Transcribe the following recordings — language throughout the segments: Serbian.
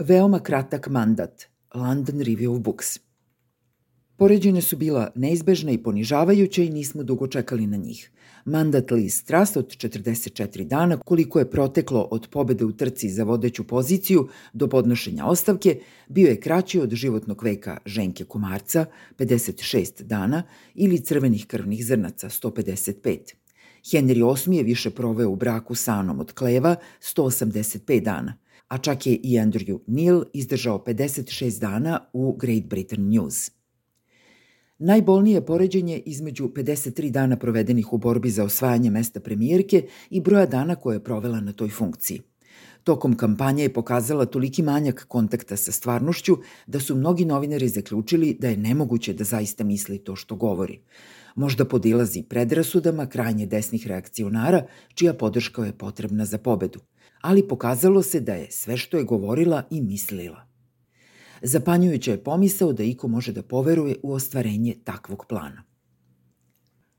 Veoma kratak mandat. London Review of Books. Poređenja su bila neizbežna i ponižavajuća i nismo dugo čekali na njih. Mandat Liz Truss od 44 dana, koliko je proteklo od pobede u trci za vodeću poziciju do podnošenja ostavke, bio je kraći od životnog veka Ženke Kumarca, 56 dana, ili crvenih krvnih zrnaca, 155. Henry VIII je više proveo u braku sa Anom od Kleva, 185 dana – a čak je i Andrew Neil izdržao 56 dana u Great Britain News. Najbolnije poređenje između 53 dana provedenih u borbi za osvajanje mesta premijerke i broja dana koje je provela na toj funkciji. Tokom kampanje je pokazala toliki manjak kontakta sa stvarnošću da su mnogi novinari zaključili da je nemoguće da zaista misli to što govori. Možda podilazi predrasudama krajnje desnih reakcionara, čija podrška je potrebna za pobedu – ali pokazalo se da je sve što je govorila i mislila. Zapanjujuća je pomisao da Iko može da poveruje u ostvarenje takvog plana.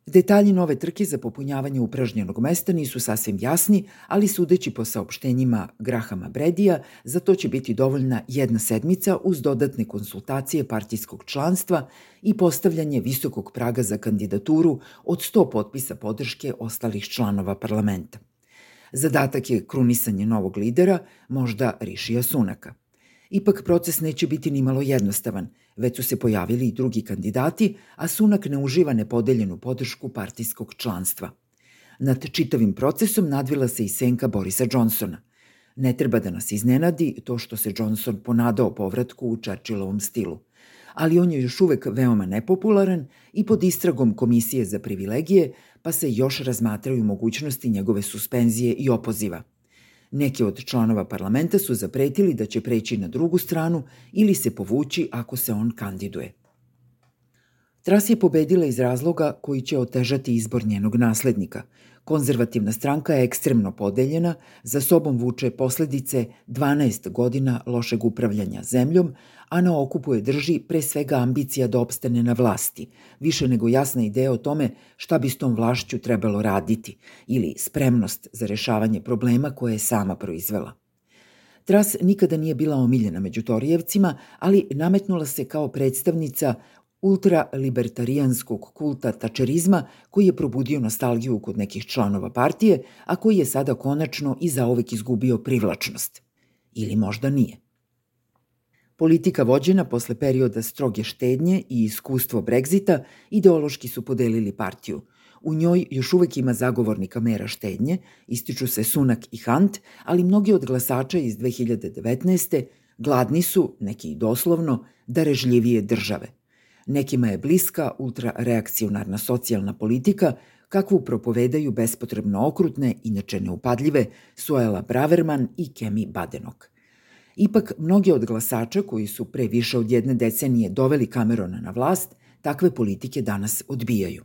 Detalji nove trke za popunjavanje upražnjenog mesta nisu sasvim jasni, ali sudeći po saopštenjima Grahama Bredija, za to će biti dovoljna jedna sedmica uz dodatne konsultacije partijskog članstva i postavljanje visokog praga za kandidaturu od 100 potpisa podrške ostalih članova parlamenta. Zadatak je krunisanje novog lidera, možda Rišija Sunaka. Ipak proces neće biti ni malo jednostavan, već su se pojavili i drugi kandidati, a Sunak ne uživa nepodeljenu podršku partijskog članstva. Nad čitavim procesom nadvila se i senka Borisa Johnsona. Ne treba da nas iznenadi to što se Johnson ponadao povratku u Churchillovom stilu – ali on je još uvek veoma nepopularan i pod istragom Komisije za privilegije, pa se još razmatraju mogućnosti njegove suspenzije i opoziva. Neki od članova parlamenta su zapretili da će preći na drugu stranu ili se povući ako se on kandiduje. Tras je pobedila iz razloga koji će otežati izbor njenog naslednika – Konzervativna stranka je ekstremno podeljena, za sobom vuče posledice 12 godina lošeg upravljanja zemljom, a na okupu je drži pre svega ambicija da opstane na vlasti, više nego jasna ideja o tome šta bi s tom vlašću trebalo raditi ili spremnost za rešavanje problema koje je sama proizvela. Tras nikada nije bila omiljena među Torijevcima, ali nametnula se kao predstavnica ultralibertarijanskog kulta tačerizma koji je probudio nostalgiju kod nekih članova partije, a koji je sada konačno i zaovek izgubio privlačnost. Ili možda nije. Politika vođena posle perioda stroge štednje i iskustvo Brexita ideološki su podelili partiju. U njoj još uvek ima zagovornika mera štednje, ističu se Sunak i Hunt, ali mnogi od glasača iz 2019. gladni su, neki i doslovno, darežljivije države – Nekima je bliska ultrareakcionarna socijalna politika kakvu propovedaju bespotrebno okrutne, inače neupadljive, Suela Braverman i Kemi Badenok. Ipak, mnogi od glasača koji su pre više od jedne decenije doveli Camerona na vlast, takve politike danas odbijaju.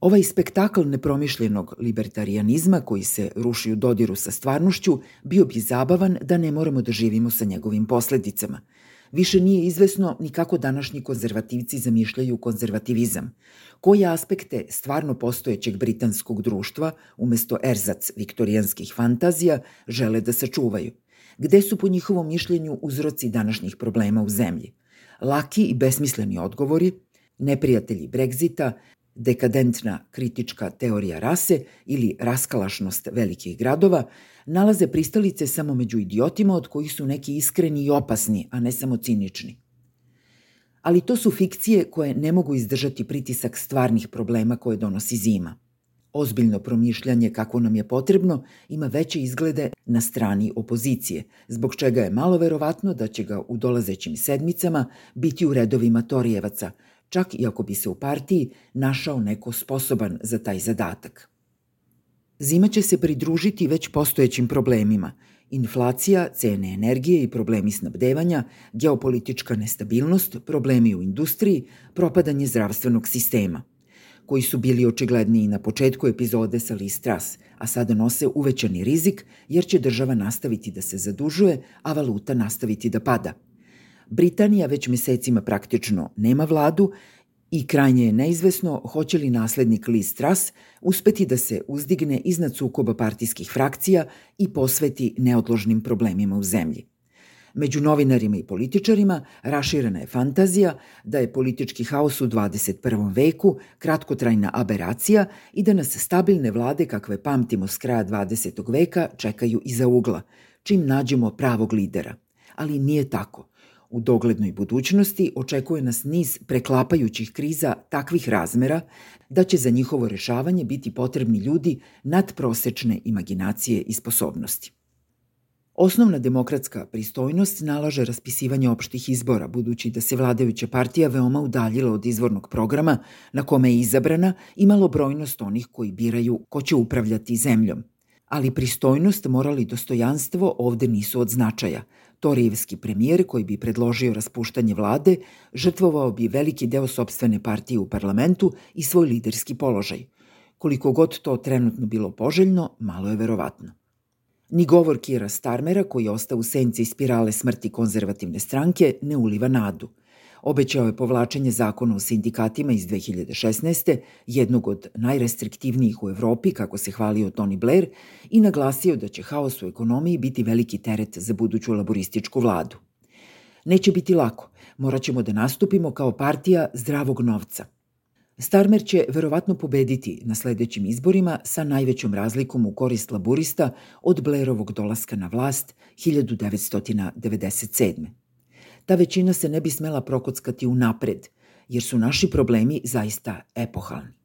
Ovaj spektakl nepromišljenog libertarianizma koji se ruši u dodiru sa stvarnošću bio bi zabavan da ne moramo da živimo sa njegovim posledicama – Više nije izvesno ni kako današnji konzervativci zamišljaju konzervativizam. Koje aspekte stvarno postojećeg britanskog društva, umesto erzac viktorijanskih fantazija, žele da sačuvaju? Gde su po njihovom mišljenju uzroci današnjih problema u zemlji? Laki i besmisleni odgovori, neprijatelji Brexita, dekadentna kritička teorija rase ili raskalašnost velikih gradova nalaze pristalice samo među idiotima od kojih su neki iskreni i opasni, a ne samo cinični. Ali to su fikcije koje ne mogu izdržati pritisak stvarnih problema koje donosi zima. Ozbiljno promišljanje kako nam je potrebno ima veće izglede na strani opozicije, zbog čega je malo verovatno da će ga u dolazećim sedmicama biti u redovima Torijevaca, čak i ako bi se u partiji našao neko sposoban za taj zadatak. Zima će se pridružiti već postojećim problemima. Inflacija, cene energije i problemi snabdevanja, geopolitička nestabilnost, problemi u industriji, propadanje zdravstvenog sistema koji su bili očigledniji na početku epizode sa Liz a sada nose uvećani rizik jer će država nastaviti da se zadužuje, a valuta nastaviti da pada. Britanija već mesecima praktično nema vladu I krajnje je neizvesno hoće li naslednik Liz Truss uspeti da se uzdigne iznad sukoba partijskih frakcija i posveti neodložnim problemima u zemlji. Među novinarima i političarima raširena je fantazija da je politički haos u 21. veku kratkotrajna aberacija i da nas stabilne vlade kakve pamtimo s kraja 20. veka čekaju iza ugla, čim nađemo pravog lidera. Ali nije tako. U doglednoj budućnosti očekuje nas niz preklapajućih kriza takvih razmera da će za njihovo rešavanje biti potrebni ljudi nadprosečne imaginacije i sposobnosti. Osnovna demokratska pristojnost nalaže raspisivanje opštih izbora, budući da se vladajuća partija veoma udaljila od izvornog programa na kome je izabrana i malobrojnost onih koji biraju ko će upravljati zemljom. Ali pristojnost, moral i dostojanstvo ovde nisu od značaja. Torijevski premijer koji bi predložio raspuštanje vlade žrtvovao bi veliki deo sobstvene partije u parlamentu i svoj liderski položaj. Koliko god to trenutno bilo poželjno, malo je verovatno. Ni govor Kira Starmera, koji je ostao u senci spirale smrti konzervativne stranke, ne uliva nadu. Obećao je povlačenje zakona o sindikatima iz 2016. jednog od najrestriktivnijih u Evropi, kako se hvalio Tony Blair, i naglasio da će haos u ekonomiji biti veliki teret za buduću laborističku vladu. Neće biti lako, morat ćemo da nastupimo kao partija zdravog novca – Starmer će verovatno pobediti na sledećim izborima sa najvećom razlikom u korist laburista od Blairovog dolaska na vlast 1997. Ta većina se ne bi smela prokockati u napred, jer su naši problemi zaista epohalni.